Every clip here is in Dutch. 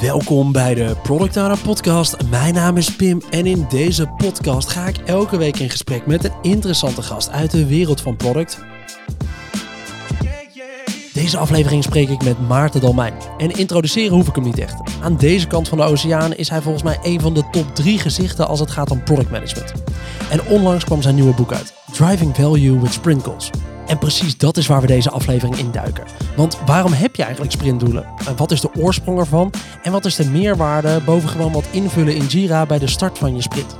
Welkom bij de Product Podcast. Mijn naam is Pim en in deze podcast ga ik elke week in gesprek met een interessante gast uit de wereld van product. Deze aflevering spreek ik met Maarten Dalmijn. En introduceren hoef ik hem niet echt. Aan deze kant van de oceaan is hij volgens mij een van de top drie gezichten als het gaat om product management. En onlangs kwam zijn nieuwe boek uit, Driving Value with Sprinkles. En precies dat is waar we deze aflevering induiken. Want waarom heb je eigenlijk sprintdoelen? En wat is de oorsprong ervan? En wat is de meerwaarde boven gewoon wat invullen in Jira bij de start van je sprint?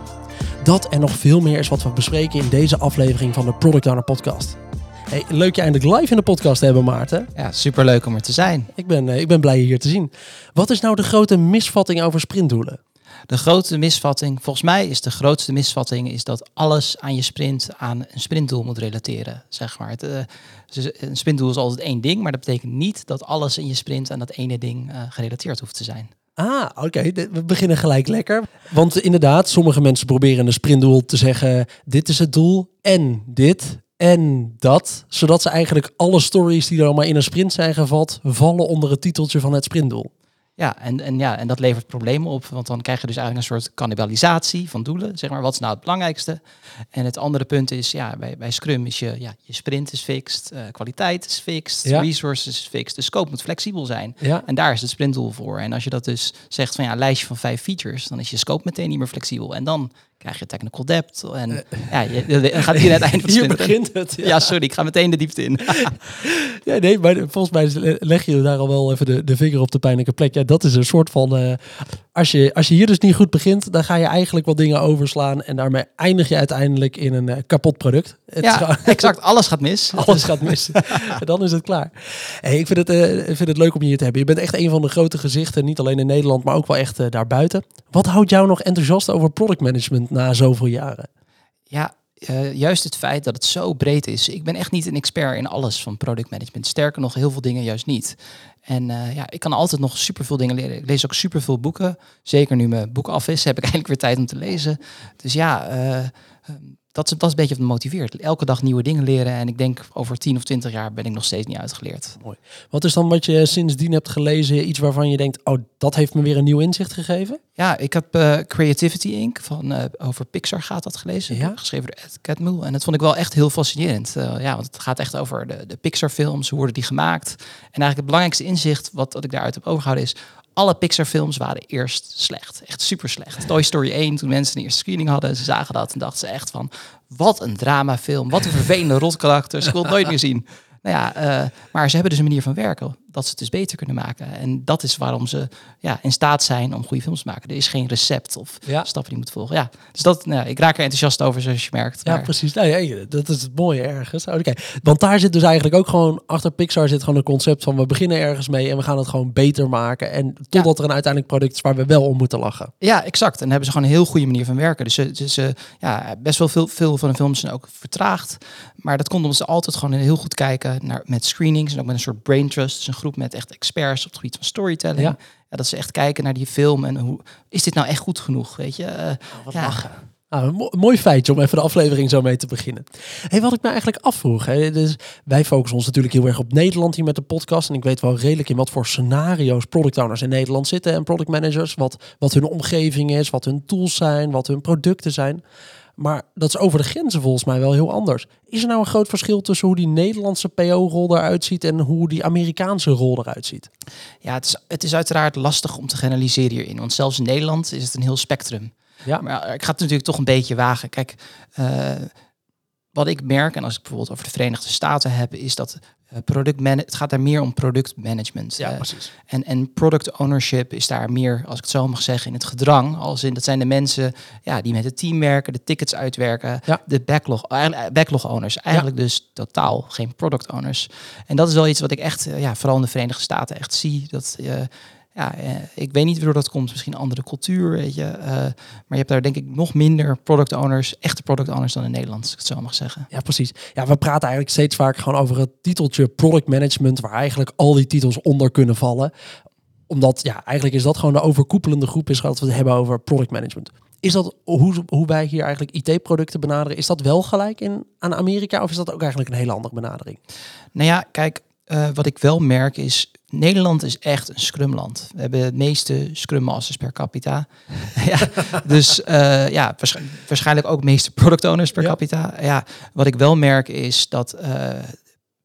Dat en nog veel meer is wat we bespreken in deze aflevering van de Product Owner Podcast. Hey, leuk je eindelijk live in de podcast te hebben, Maarten. Ja, superleuk om er te zijn. Ik ben, eh, ik ben blij je hier te zien. Wat is nou de grote misvatting over sprintdoelen? De grote misvatting, volgens mij is de grootste misvatting, is dat alles aan je sprint aan een sprintdoel moet relateren. Zeg maar. Het, uh, een sprintdoel is altijd één ding, maar dat betekent niet dat alles in je sprint aan dat ene ding uh, gerelateerd hoeft te zijn. Ah, oké. We beginnen gelijk lekker. Want inderdaad, sommige mensen proberen een sprintdoel te zeggen: dit is het doel en dit en dat, zodat ze eigenlijk alle stories die er allemaal in een sprint zijn gevat, vallen onder het titeltje van het sprintdoel. Ja, en, en, ja, en dat levert problemen op, want dan krijg je dus eigenlijk een soort cannibalisatie van doelen. Zeg maar, wat is nou het belangrijkste? En het andere punt is, ja, bij, bij Scrum is je, ja, je sprint is fixed, uh, kwaliteit is fixed, ja. resources is fixed, de scope moet flexibel zijn. Ja. En daar is het sprintdoel voor. En als je dat dus zegt van ja, een lijstje van vijf features, dan is je scope meteen niet meer flexibel. En dan krijg je technical debt. En uh, ja, je, je, gaat hier net eind van Hier begint het. Ja. ja. sorry, ik ga meteen de diepte in. ja, nee, maar volgens mij leg je daar al wel even de, de vinger op de pijnlijke plek. Ja, dat is een soort van... Uh, als, je, als je hier dus niet goed begint, dan ga je eigenlijk wat dingen overslaan. En daarmee eindig je uiteindelijk in een uh, kapot product. Het ja, exact. Alles gaat mis. Alles gaat mis. dan is het klaar. Hey, ik vind het, uh, vind het leuk om je hier te hebben. Je bent echt een van de grote gezichten, niet alleen in Nederland, maar ook wel echt uh, daarbuiten. Wat houdt jou nog enthousiast over product management na zoveel jaren? Ja, uh, juist het feit dat het zo breed is. Ik ben echt niet een expert in alles van product management. Sterker nog, heel veel dingen juist niet. En uh, ja, ik kan altijd nog superveel dingen leren. Ik lees ook superveel boeken. Zeker nu mijn boek af is, heb ik eigenlijk weer tijd om te lezen. Dus ja, uh, dat, is, dat is een beetje wat me motiveert. Elke dag nieuwe dingen leren. En ik denk over 10 of 20 jaar ben ik nog steeds niet uitgeleerd. Mooi. Wat is dan wat je sindsdien hebt gelezen? Iets waarvan je denkt, oh, dat heeft me weer een nieuw inzicht gegeven? Ja, ik heb uh, Creativity Inc. van uh, over Pixar gaat dat gelezen. Ja? Geschreven door Ed Catmull. En dat vond ik wel echt heel fascinerend. Uh, ja, want het gaat echt over de, de Pixar films. Hoe worden die gemaakt? En eigenlijk het belangrijkste inzicht wat, wat ik daaruit heb overgehouden is alle Pixar-films waren eerst slecht. Echt super slecht. Toy Story 1, toen mensen een eerste screening hadden, ze zagen dat en dachten ze echt van... wat een dramafilm, wat een vervelende rotkarakters, ik wil het nooit meer zien. Nou ja, uh, maar ze hebben dus een manier van werken dat ze het dus beter kunnen maken. En dat is waarom ze ja, in staat zijn om goede films te maken. Er is geen recept of ja. stappen die moet volgen. Ja, dus dat, nou, ik raak er enthousiast over, zoals je merkt. Ja, maar... precies. Nee, dat is het mooie ergens. Okay. Want daar zit dus eigenlijk ook gewoon, achter Pixar zit gewoon een concept van we beginnen ergens mee en we gaan het gewoon beter maken. En totdat ja. er een uiteindelijk product is waar we wel om moeten lachen. Ja, exact. En dan hebben ze gewoon een heel goede manier van werken. Dus ze, ze ja, best wel veel, veel van de films zijn ook vertraagd. Maar dat komt omdat ze altijd gewoon heel goed kijken naar, met screenings en ook met een soort brain trust. Dus een groep met echt experts op het gebied van storytelling. Ja. Ja, dat ze echt kijken naar die film en hoe is dit nou echt goed genoeg, weet je? Uh, oh, wat ja. lachen. Nou, een mo mooi feitje om even de aflevering zo mee te beginnen. Hey, wat ik me eigenlijk afvroeg. Hè, dus wij focussen ons natuurlijk heel erg op Nederland hier met de podcast. En ik weet wel redelijk in wat voor scenario's product owners in Nederland zitten en product managers. Wat, wat hun omgeving is, wat hun tools zijn, wat hun producten zijn. Maar dat is over de grenzen volgens mij wel heel anders. Is er nou een groot verschil tussen hoe die Nederlandse PO-rol eruit ziet en hoe die Amerikaanse rol eruit ziet? Ja, het is, het is uiteraard lastig om te generaliseren hierin. Want zelfs in Nederland is het een heel spectrum. Ja. Maar ik ga het natuurlijk toch een beetje wagen. Kijk, uh, wat ik merk, en als ik bijvoorbeeld over de Verenigde Staten heb, is dat uh, product het gaat daar meer om productmanagement. Ja, uh, precies. En, en product ownership is daar meer, als ik het zo mag zeggen, in het gedrang. Als in dat zijn de mensen ja, die met het team werken, de tickets uitwerken, ja. de backlog, backlog owners. Eigenlijk ja. dus totaal geen product owners. En dat is wel iets wat ik echt, ja, vooral in de Verenigde Staten echt zie. Dat ja, eh, ik weet niet waardoor dat komt. Misschien andere cultuur, weet je. Uh, maar je hebt daar denk ik nog minder product owners, echte product owners dan in Nederland, als ik het zo mag zeggen. Ja, precies. Ja, we praten eigenlijk steeds vaak gewoon over het titeltje product management, waar eigenlijk al die titels onder kunnen vallen. Omdat, ja, eigenlijk is dat gewoon de overkoepelende groep is dat we het hebben over product management. Is dat hoe, hoe wij hier eigenlijk IT-producten benaderen? Is dat wel gelijk in, aan Amerika of is dat ook eigenlijk een hele andere benadering? Nou ja, kijk, uh, wat ik wel merk is, Nederland is echt een scrumland. We hebben het meeste scrum masters per capita. ja, dus uh, ja, waarschijnlijk ook meeste product owners per capita. Ja, wat ik wel merk is dat uh,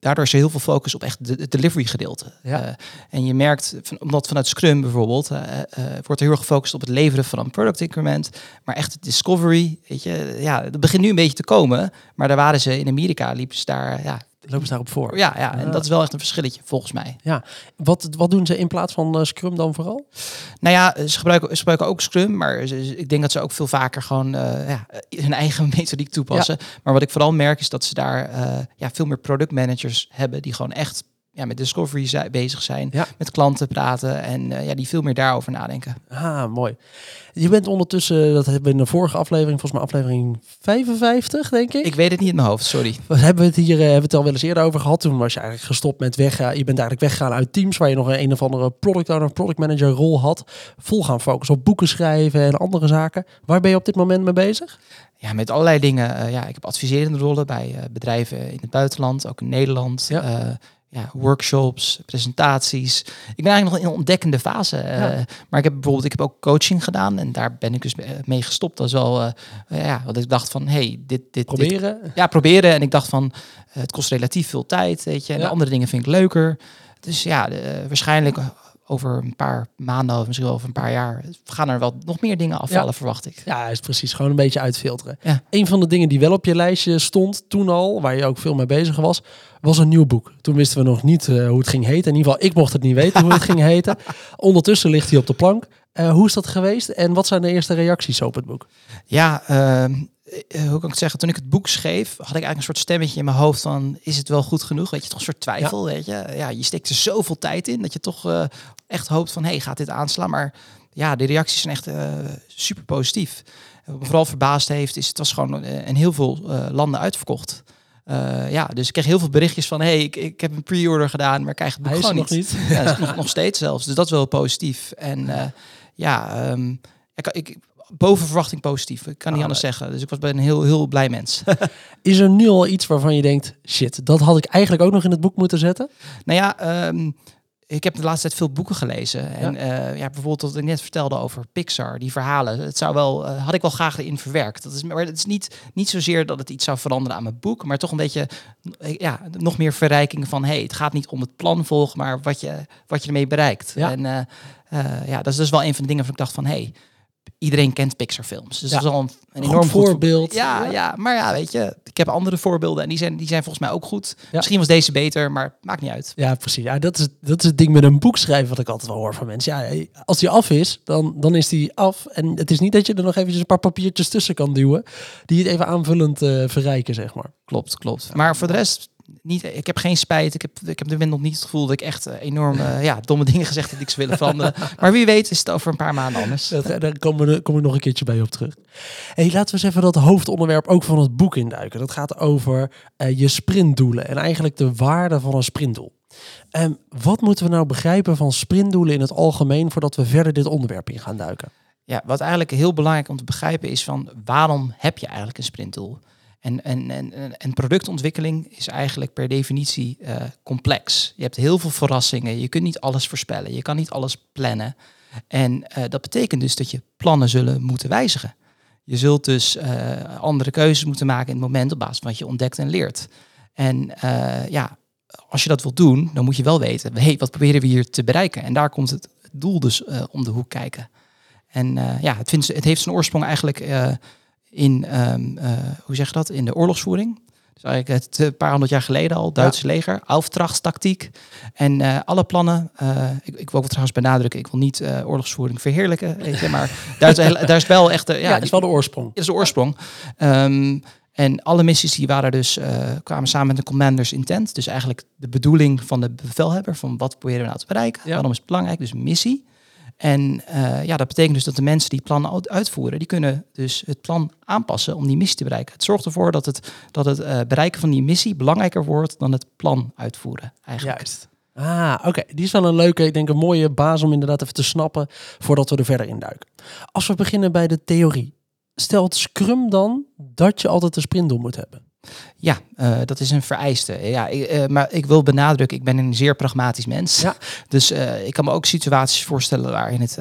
daardoor is er heel veel focus op echt het delivery gedeelte. Ja. Uh, en je merkt, van, omdat vanuit Scrum bijvoorbeeld, uh, uh, wordt er heel erg gefocust op het leveren van een product increment. Maar echt het discovery, weet je, ja, dat begint nu een beetje te komen. Maar daar waren ze in Amerika, liepen ze daar ja, lopen ze daarop voor. Ja, ja, en dat is wel echt een verschilletje volgens mij. Ja, wat, wat doen ze in plaats van uh, Scrum dan vooral? Nou ja, ze gebruiken, ze gebruiken ook Scrum, maar ik denk dat ze ook veel vaker gewoon uh, ja, hun eigen methodiek toepassen. Maar wat ik vooral merk is dat ze daar uh, ja, veel meer product managers hebben die gewoon echt ja, met discovery bezig zijn, ja. met klanten praten en uh, ja, die veel meer daarover nadenken. Ah, mooi. Je bent ondertussen, dat hebben we in de vorige aflevering, volgens mij aflevering 55, denk ik. Ik weet het niet in mijn hoofd, sorry. We hebben het hier uh, hebben het al wel eens eerder over gehad. Toen was je eigenlijk gestopt met weggaan. Je bent eigenlijk weggegaan uit teams waar je nog een, een of andere product owner, product manager rol had. Vol gaan focussen op boeken schrijven en andere zaken. Waar ben je op dit moment mee bezig? Ja, met allerlei dingen. Uh, ja, ik heb adviserende rollen bij bedrijven in het buitenland, ook in Nederland. Ja ja, workshops, presentaties. Ik ben eigenlijk nog in een ontdekkende fase. Uh, maar ik heb bijvoorbeeld, ik heb ook coaching gedaan en daar ben ik dus mee gestopt. Dat is wel, uh, ja, wat ik dacht van, hey, dit, dit proberen. ja, proberen. En ik dacht van, het kost relatief veel tijd, weet je. En de andere dingen vind ik leuker. Dus ja, waarschijnlijk over een paar maanden of misschien wel over een paar jaar gaan er wel nog meer dingen afvallen, verwacht ik. Ja, is precies. Gewoon een beetje uitfilteren. Ja. Een van de dingen die wel op je lijstje stond toen al, waar je ook veel mee bezig was, was een nieuw boek. Toen wisten we nog niet uh, hoe het ging heten. In ieder geval, ik mocht het niet weten hoe het ging heten. Ondertussen ligt hij op de plank. Uh, hoe is dat geweest en wat zijn de eerste reacties op het boek? Ja, uh, eh, hoe kan ik het zeggen, toen ik het boek schreef, had ik eigenlijk een soort stemmetje in mijn hoofd van, is het wel goed genoeg? Weet je, toch een soort twijfel, weet je. Ja, je steekt er zoveel tijd in dat je toch uh, echt hoopt van, hey, gaat dit aanslaan? Maar ja, de reacties zijn echt uh, super positief. Wat me vooral verbaasd heeft, is het was gewoon in heel veel landen uitverkocht. ja, dus ik kreeg heel veel berichtjes van, hey, ik, ik heb een pre-order gedaan, maar ik krijg het boek gewoon nog niet. Ja, nog, nog steeds zelfs. Dus dat is wel positief. En ja, um, ik, ik boven verwachting positief. Ik kan niet ah, anders zeggen. Dus ik was bij een heel, heel blij mens. is er nu al iets waarvan je denkt, shit, dat had ik eigenlijk ook nog in het boek moeten zetten? Nou ja, um, ik heb de laatste tijd veel boeken gelezen. En ja. Uh, ja, bijvoorbeeld wat ik net vertelde over Pixar, die verhalen. Het zou wel, uh, had ik wel graag erin verwerkt. Dat is, maar het is niet, niet zozeer dat het iets zou veranderen aan mijn boek, maar toch een beetje ja, nog meer verrijking van hey, het gaat niet om het plan volgen, maar wat je, wat je ermee bereikt. Ja. En uh, ja, dat is dus wel een van de dingen waarvan ik dacht van hey, iedereen kent Pixar films. Dus dat is al een, een enorm voorbeeld. ja, ja, maar ja, weet je, ik heb andere voorbeelden en die zijn, die zijn volgens mij ook goed. Misschien was deze beter, maar maakt niet uit. Ja, precies. Ja, dat is, dat is het ding met een boek schrijven wat ik altijd wel hoor van mensen. Ja, als die af is, dan, dan is die af. En het is niet dat je er nog eventjes een paar papiertjes tussen kan duwen die het even aanvullend uh, verrijken, zeg maar. Klopt, klopt. Maar voor de rest niet, ik heb geen spijt. Ik heb, ik heb de wind nog niet het gevoel dat ik echt uh, enorm uh, ja, domme dingen gezegd heb die ik ze willen veranderen. maar wie weet is het over een paar maanden anders. Dat, daar komen we, kom ik nog een keertje bij op terug. Hey, laten we eens even dat hoofdonderwerp ook van het boek induiken. Dat gaat over uh, je sprintdoelen en eigenlijk de waarde van een sprintdoel. Um, wat moeten we nou begrijpen van sprintdoelen in het algemeen voordat we verder dit onderwerp in gaan duiken? Ja, wat eigenlijk heel belangrijk om te begrijpen is van waarom heb je eigenlijk een sprintdoel? En, en, en, en productontwikkeling is eigenlijk per definitie uh, complex. Je hebt heel veel verrassingen. Je kunt niet alles voorspellen. Je kan niet alles plannen. En uh, dat betekent dus dat je plannen zullen moeten wijzigen. Je zult dus uh, andere keuzes moeten maken in het moment op basis van wat je ontdekt en leert. En ja, als je dat wilt doen, dan moet je wel weten, hey, wat proberen we hier te bereiken? En daar komt het doel dus om de hoek kijken. En ja, het, vindt, het heeft zijn oorsprong eigenlijk in, um, uh, hoe zeg je dat, in de oorlogsvoering. Dus eigenlijk het een paar honderd jaar geleden al, Duitse ja. leger, Auftrachtstactiek. En uh, alle plannen, uh, ik, ik wil trouwens benadrukken, ik wil niet uh, oorlogsvoering verheerlijken, weet je, maar daar is, daar is wel echt, ja, ja, is wel de oorsprong. Is de oorsprong. Um, en alle missies die waren dus, kwamen samen met de commander's intent. Dus eigenlijk de bedoeling van de bevelhebber, van wat proberen we nou te bereiken. Ja. Waarom is het belangrijk? Dus missie. En uh, ja, dat betekent dus dat de mensen die plannen uitvoeren, die kunnen dus het plan aanpassen om die missie te bereiken. Het zorgt ervoor dat het, dat het uh, bereiken van die missie belangrijker wordt dan het plan uitvoeren. Eigenlijk. Juist. Ah, oké. Die is wel een leuke, ik denk een mooie baas om inderdaad even te snappen voordat we er verder in duiken. Als we beginnen bij de theorie. Stelt Scrum dan dat je altijd een sprintdoel moet hebben? Ja, uh, dat is een vereiste. Ja, ik, uh, maar ik wil benadrukken, ik ben een zeer pragmatisch mens. Ja. Dus uh, ik kan me ook situaties voorstellen waarin het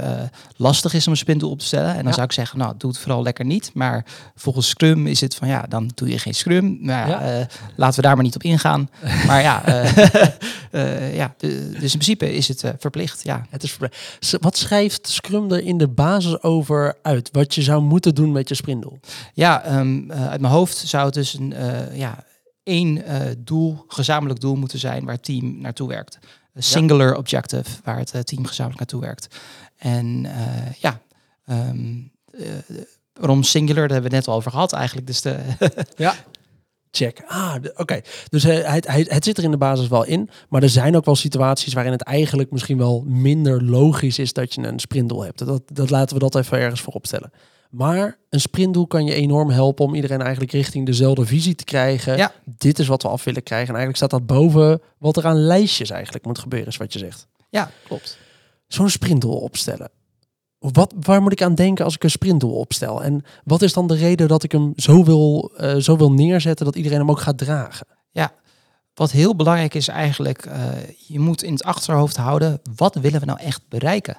lastig is om een sprintdoel op te stellen. En dan Ja. zou ik zeggen, nou, doe het vooral lekker niet. Maar volgens Scrum is het van, ja, dan doe je geen Scrum. Maar ja, eh, laten we daar maar niet op ingaan. maar ja, eh, eh, ja dus in principe is het eh, verplicht, ja. Het is Wat schrijft Scrum er in de basis over uit? Wat je zou moeten doen met je sprintdoel? Ja, ehm, eh, uit mijn hoofd zou het dus een, eh, ja, één eh, doel, gezamenlijk doel moeten zijn waar het team naartoe werkt. Een singular objective, waar het eh, team gezamenlijk naartoe werkt. En eh, ja, eh, waarom singular, daar hebben we het net al over gehad eigenlijk. Dus de, Check. Ah, oké. Dus eh, het, het, het zit er in de basis wel in. Maar er zijn ook wel situaties waarin het eigenlijk misschien wel minder logisch is dat je een sprintdoel hebt. Dat, dat laten we dat even ergens voorop stellen. Maar een sprintdoel kan je enorm helpen om iedereen eigenlijk richting dezelfde visie te krijgen. Ja. Dit is wat we af willen krijgen. En eigenlijk staat dat boven wat er aan lijstjes eigenlijk moet gebeuren, is wat je zegt. ja, klopt. Zo'n sprintdoel opstellen. Wat, waar moet ik aan denken als ik een sprintdoel opstel? En wat is dan de reden dat ik hem zo wil, eh, zo wil neerzetten dat iedereen hem ook gaat dragen? Wat heel belangrijk is eigenlijk, eh, je moet in het achterhoofd houden, wat willen we nou echt bereiken?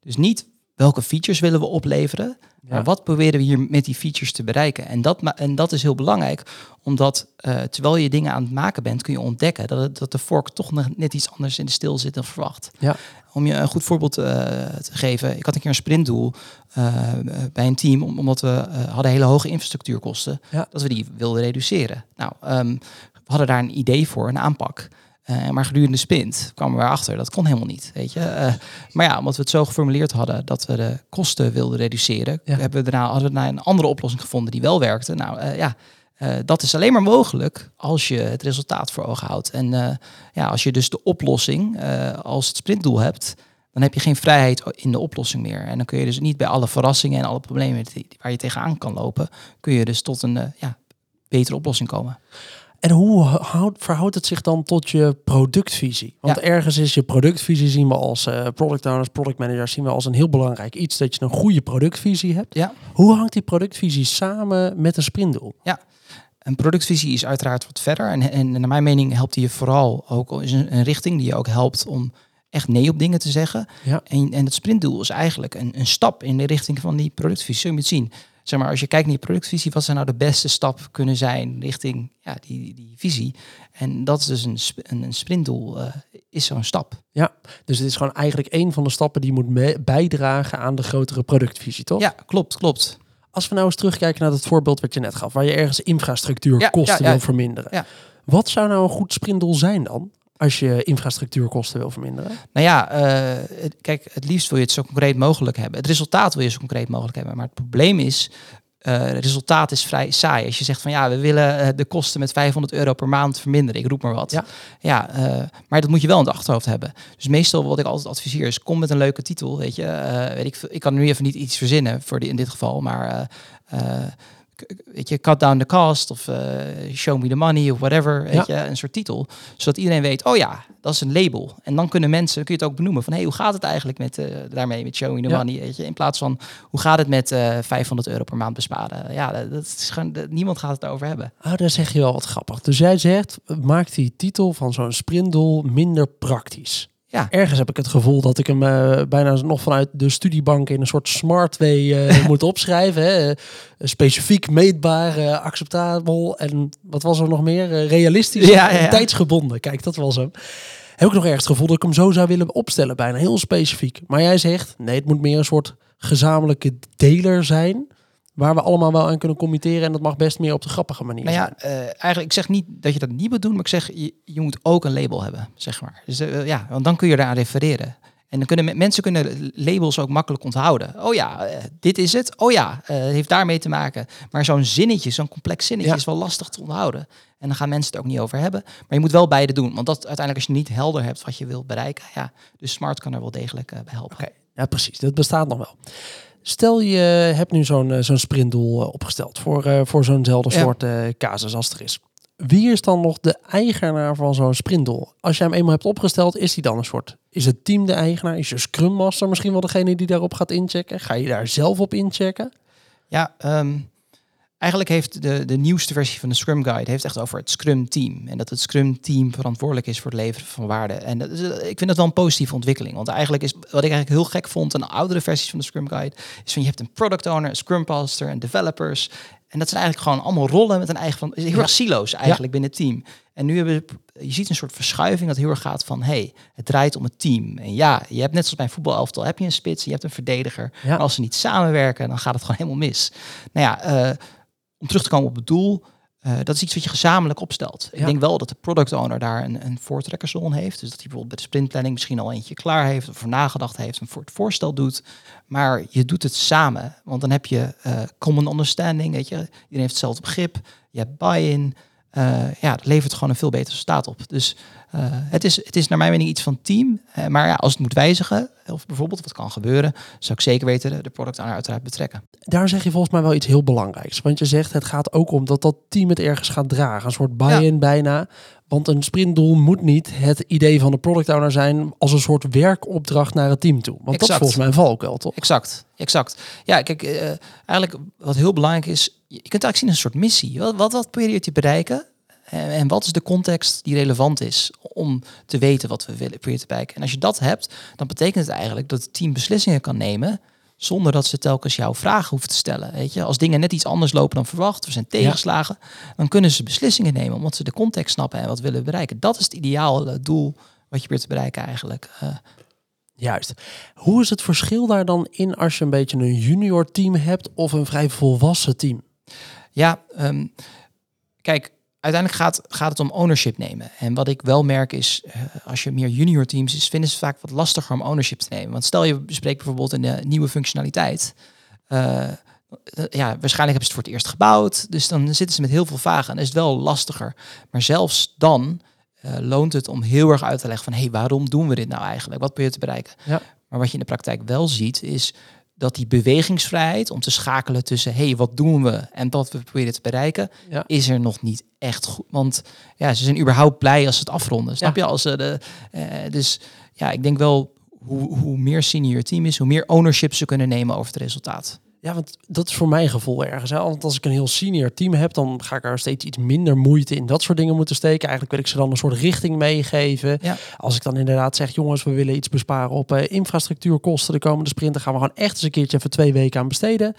Dus niet welke features willen we opleveren, maar wat proberen we hier met die features te bereiken? En dat, en dat is heel belangrijk, omdat eh, terwijl je dingen aan het maken bent, kun je ontdekken dat, dat de vork toch net iets anders in de stil zit dan verwacht. Ja. Om je een goed voorbeeld eh, te geven, ik had een keer een sprintdoel eh, bij een team, om- omdat we hadden hele hoge infrastructuurkosten, Ja. dat we die wilden reduceren. Nou, ehm, we hadden daar een idee voor, een aanpak. Eh, maar gedurende de sprint kwamen we erachter, dat kon helemaal niet. Weet je? Eh, maar ja, omdat we het zo geformuleerd hadden dat we de kosten wilden reduceren, Ja. hebben we daarna, hadden we daarna een andere oplossing gevonden die wel werkte. Nou eh, ja, dat is alleen maar mogelijk als je het resultaat voor ogen houdt. En ja, als je dus de oplossing als het sprintdoel hebt, dan heb je geen vrijheid in de oplossing meer. En dan kun je dus niet bij alle verrassingen en alle problemen die, waar je tegenaan kan lopen, kun je dus tot een ja, betere oplossing komen. En hoe houdt, verhoudt het zich dan tot je productvisie? Want Ja. ergens is je productvisie, zien we als eh, product owners, product managers, zien we als een heel belangrijk iets dat je een goede productvisie hebt. Ja. Hoe hangt die productvisie samen met een sprintdoel? Een productvisie is uiteraard wat verder. En, en naar mijn mening helpt die je vooral ook is een, een richting die je ook helpt om echt nee op dingen te zeggen. Ja. En, en het sprintdoel is eigenlijk een, een stap in de richting van die productvisie. Moet je het zien. Zeg maar, als je kijkt naar die productvisie, wat zou nou de beste stap kunnen zijn richting ja, die, die visie? En dat is dus een, sp- een, een sprintdoel, eh, is zo'n stap. Dus het is gewoon eigenlijk een van de stappen die moet bijdragen aan de grotere productvisie, toch? Ja, klopt, klopt. Als we nou eens terugkijken naar het voorbeeld wat je net gaf, waar je ergens infrastructuurkosten Ja, ja, ja. wil verminderen. Ja. Wat zou nou een goed sprintdoel zijn dan? Als je infrastructuurkosten wil verminderen. Nou ja, eh, kijk, het liefst wil je het zo concreet mogelijk hebben. Het resultaat wil je zo concreet mogelijk hebben. Maar het probleem is, eh, het resultaat is vrij saai. Als je zegt van ja, we willen eh, de kosten met 500 euro per maand verminderen. Ik roep maar wat. Ja. Ja, maar dat moet je wel in het achterhoofd hebben. Dus meestal wat ik altijd adviseer is, kom met een leuke titel. Weet je, weet ik, ik kan nu even niet iets verzinnen voor die, in dit geval, maar weet je, cut down the cost of eh, show me the money of whatever, weet je, een soort titel, zodat iedereen weet, oh ja, dat is een label. En dan kunnen mensen, kun je het ook benoemen van, hey, hoe gaat het eigenlijk met eh, daarmee met show me the Ja. money, weet je, in plaats van, hoe gaat het met eh 500 euro per maand besparen? Ja, dat, dat is gewoon, dat- niemand gaat het over hebben. Ah, daar zeg je wel wat grappig. Dus jij zegt, maak die titel van zo'n sprintdoel minder praktisch. Ja. Ergens heb ik het gevoel dat ik hem eh, bijna nog vanuit de studiebank in een soort smart way eh, moet opschrijven. Hè. Eh, specifiek, meetbaar, acceptabel en wat was er nog meer? Realistisch Ja, ja, en tijdsgebonden. Kijk, dat was hem. Heb ik nog ergens het gevoel dat ik hem zo zou willen opstellen, bijna heel specifiek. Maar jij zegt, nee, het moet meer een soort gezamenlijke deler zijn, waar we allemaal wel aan kunnen committeren en dat mag best meer op de grappige manier Nou zijn. ja, eh, eigenlijk, ik zeg niet dat je dat niet moet doen, maar ik zeg, je, je moet ook een label hebben, zeg maar. Dus eh, ja, want dan kun je eraan refereren. En dan kunnen me- mensen kunnen labels ook makkelijk onthouden. Oh ja, eh, dit is het. Oh ja, heeft daarmee te maken. Maar zo'n zinnetje, zo'n complex zinnetje Ja. is wel lastig te onthouden. En dan gaan mensen het ook niet over hebben. Maar je moet wel beide doen. Want dat uiteindelijk als je niet helder hebt wat je wilt bereiken. Ja, dus smart kan er wel degelijk bij helpen. Ja precies. Dat bestaat nog wel. Stel je hebt nu zo'n eh, zo'n sprintdoel eh, opgesteld voor, eh, voor zo'nzelfde Ja. soort casus als er is. Wie is dan nog de eigenaar van zo'n sprintdoel? Als jij hem eenmaal hebt opgesteld, is die dan een soort... Is het team de eigenaar? Is je Scrum Master misschien wel degene die daarop gaat inchecken? Ga je daar zelf op inchecken? Ja, ehm, eigenlijk heeft de, de nieuwste versie van de Scrum Guide heeft echt over het Scrum team. En dat het Scrum team verantwoordelijk is voor het leveren van waarde. En dat is, eh, ik vind dat wel een positieve ontwikkeling. Want eigenlijk is wat ik eigenlijk heel gek vond, een oudere versies van de Scrum Guide, is van je hebt een product owner, een Scrum Master en developers. En dat zijn eigenlijk gewoon allemaal rollen met een eigen van heel erg silo's eigenlijk binnen het team. En nu hebben we, je ziet een soort verschuiving dat heel erg gaat van hey, het draait om het team. En ja, je hebt net zoals bij een voetbalelftal, heb je een spits, je hebt een verdediger. Maar als ze niet samenwerken, dan gaat het gewoon helemaal mis. Nou ja, uh, om terug te komen op het doel, uh, dat is iets wat je gezamenlijk opstelt. Ik denk wel dat de product owner daar een, een voortrekkersrol heeft. Dus dat hij bijvoorbeeld bij de sprintplanning misschien al eentje klaar heeft of voor nagedacht heeft en voor het voorstel doet. Maar je doet het samen, want dan heb je uh, common understanding, weet je. Iedereen heeft hetzelfde begrip, je hebt buy-in. Uh, ja, dat levert gewoon een veel beter staat op. Dus uh, het, is, het is naar mijn mening iets van team. Uh, maar ja, als het moet wijzigen, of bijvoorbeeld wat kan gebeuren, zou ik zeker weten de, de product owner uiteraard betrekken. Daar zeg je volgens mij wel iets heel belangrijks. Want je zegt het gaat ook om dat dat team het ergens gaat dragen. Een soort buy-in ja. bijna. Want een sprintdoel moet niet het idee van de product owner zijn als een soort werkopdracht naar het team toe. Want exact. dat is volgens mij een valkuil, toch? Exact, exact. Ja, kijk, uh, eigenlijk wat heel belangrijk is, je kunt eigenlijk zien een soort missie. Wat, wat, wat probeer je te bereiken? En wat is de context die relevant is om te weten wat we willen proberen te bereiken? En als je dat hebt, dan betekent het eigenlijk dat het team beslissingen kan nemen zonder dat ze telkens jouw vragen hoeven te stellen. Weet je? Als dingen net iets anders lopen dan verwacht, of zijn tegenslagen, ja. dan kunnen ze beslissingen nemen omdat ze de context snappen en wat willen bereiken. Dat is het ideale doel wat je probeert te bereiken eigenlijk. Uh, Juist. Hoe is het verschil daar dan in als je een beetje een junior team hebt of een vrij volwassen team? Ja, um, kijk, uiteindelijk gaat, gaat het om ownership nemen. En wat ik wel merk is, uh, als je meer junior teams is, vinden ze het vaak wat lastiger om ownership te nemen. Want stel je bespreekt bijvoorbeeld een uh, nieuwe functionaliteit. Uh, ja, waarschijnlijk hebben ze het voor het eerst gebouwd. Dus dan zitten ze met heel veel vragen en is het wel lastiger. Maar zelfs dan loont het om heel erg uit te leggen van, hé, hey, waarom doen we dit nou eigenlijk? Wat probeer je te bereiken? Ja. Maar wat je in de praktijk wel ziet, is dat die bewegingsvrijheid om te schakelen tussen hé, hey, wat doen we en wat we proberen te bereiken, ja. is er nog niet echt goed. Want ja, ze zijn überhaupt blij als ze het afronden. Snap ja. je? Als ze de, uh, dus ja, ik denk wel hoe, hoe meer senior team is, hoe meer ownership ze kunnen nemen over het resultaat. Ja, want dat is voor mijn gevoel ergens. Hè? Want als ik een heel senior team heb, dan ga ik er steeds iets minder moeite in dat soort dingen moeten steken. Eigenlijk wil ik ze dan een soort richting meegeven. Ja. Als ik dan inderdaad zeg, jongens, we willen iets besparen op uh, infrastructuurkosten de komende sprinten, gaan we gewoon echt eens een keertje even twee weken aan besteden.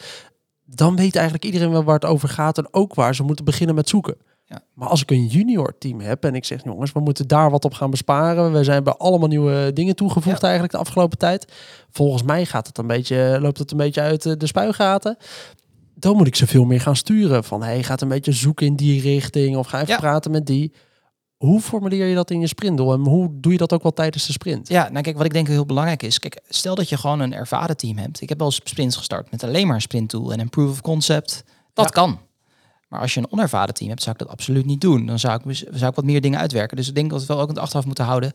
Dan weet eigenlijk iedereen wel waar het over gaat en ook waar ze moeten beginnen met zoeken. Ja. Maar als ik een junior team heb en ik zeg, jongens, we moeten daar wat op gaan besparen. We zijn bij allemaal nieuwe dingen toegevoegd ja. eigenlijk de afgelopen tijd. Volgens mij gaat het een beetje, loopt het een beetje uit de spuigaten. Dan moet ik ze veel meer gaan sturen. Van, hey, gaat een beetje zoeken in die richting of ga even ja. praten met die. Hoe formuleer je dat in je sprintdoel en hoe doe je dat ook wel tijdens de sprint? Ja, nou kijk, wat ik denk heel belangrijk is, kijk, stel dat je gewoon een ervaren team hebt. Ik heb wel sprints gestart met alleen maar een sprintdoel en een proof of concept. Dat kan. Maar als je een onervaren team hebt, zou ik dat absoluut niet doen. Dan zou ik, zou ik wat meer dingen uitwerken. Dus ik denk dat we wel ook in het achteraf moeten houden.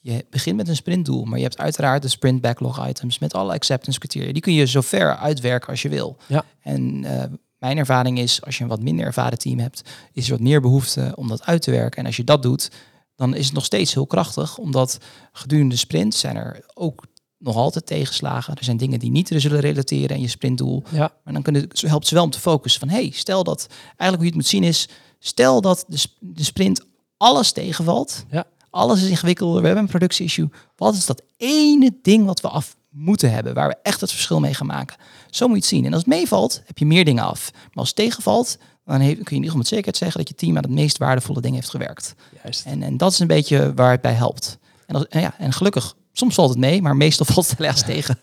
Je begint met een sprintdoel, maar je hebt uiteraard de sprint backlog items met alle acceptance criteria. Die kun je zo ver uitwerken als je wil. Ja. En uh, mijn ervaring is, als je een wat minder ervaren team hebt, is er wat meer behoefte om dat uit te werken. En als je dat doet, dan is het nog steeds heel krachtig, omdat gedurende de sprint zijn er ook nog altijd tegenslagen. Er zijn dingen die niet zullen relateren in je sprintdoel. Ja. Maar dan kunnen, helpt ze wel om te focussen van... hey, stel dat... Eigenlijk hoe je het moet zien is... stel dat de, de sprint alles tegenvalt. Ja. Alles is ingewikkeld. We hebben een productie-issue. Wat is dat ene ding wat we af moeten hebben... waar we echt het verschil mee gaan maken? Zo moet je het zien. En als het meevalt, heb je meer dingen af. Maar als het tegenvalt... dan kun je in ieder geval met zekerheid zeggen... dat je team aan het meest waardevolle ding heeft gewerkt. Juist. En, en dat is een beetje waar het bij helpt. En, als, en ja, en gelukkig Soms valt het mee, maar meestal valt het helaas tegen.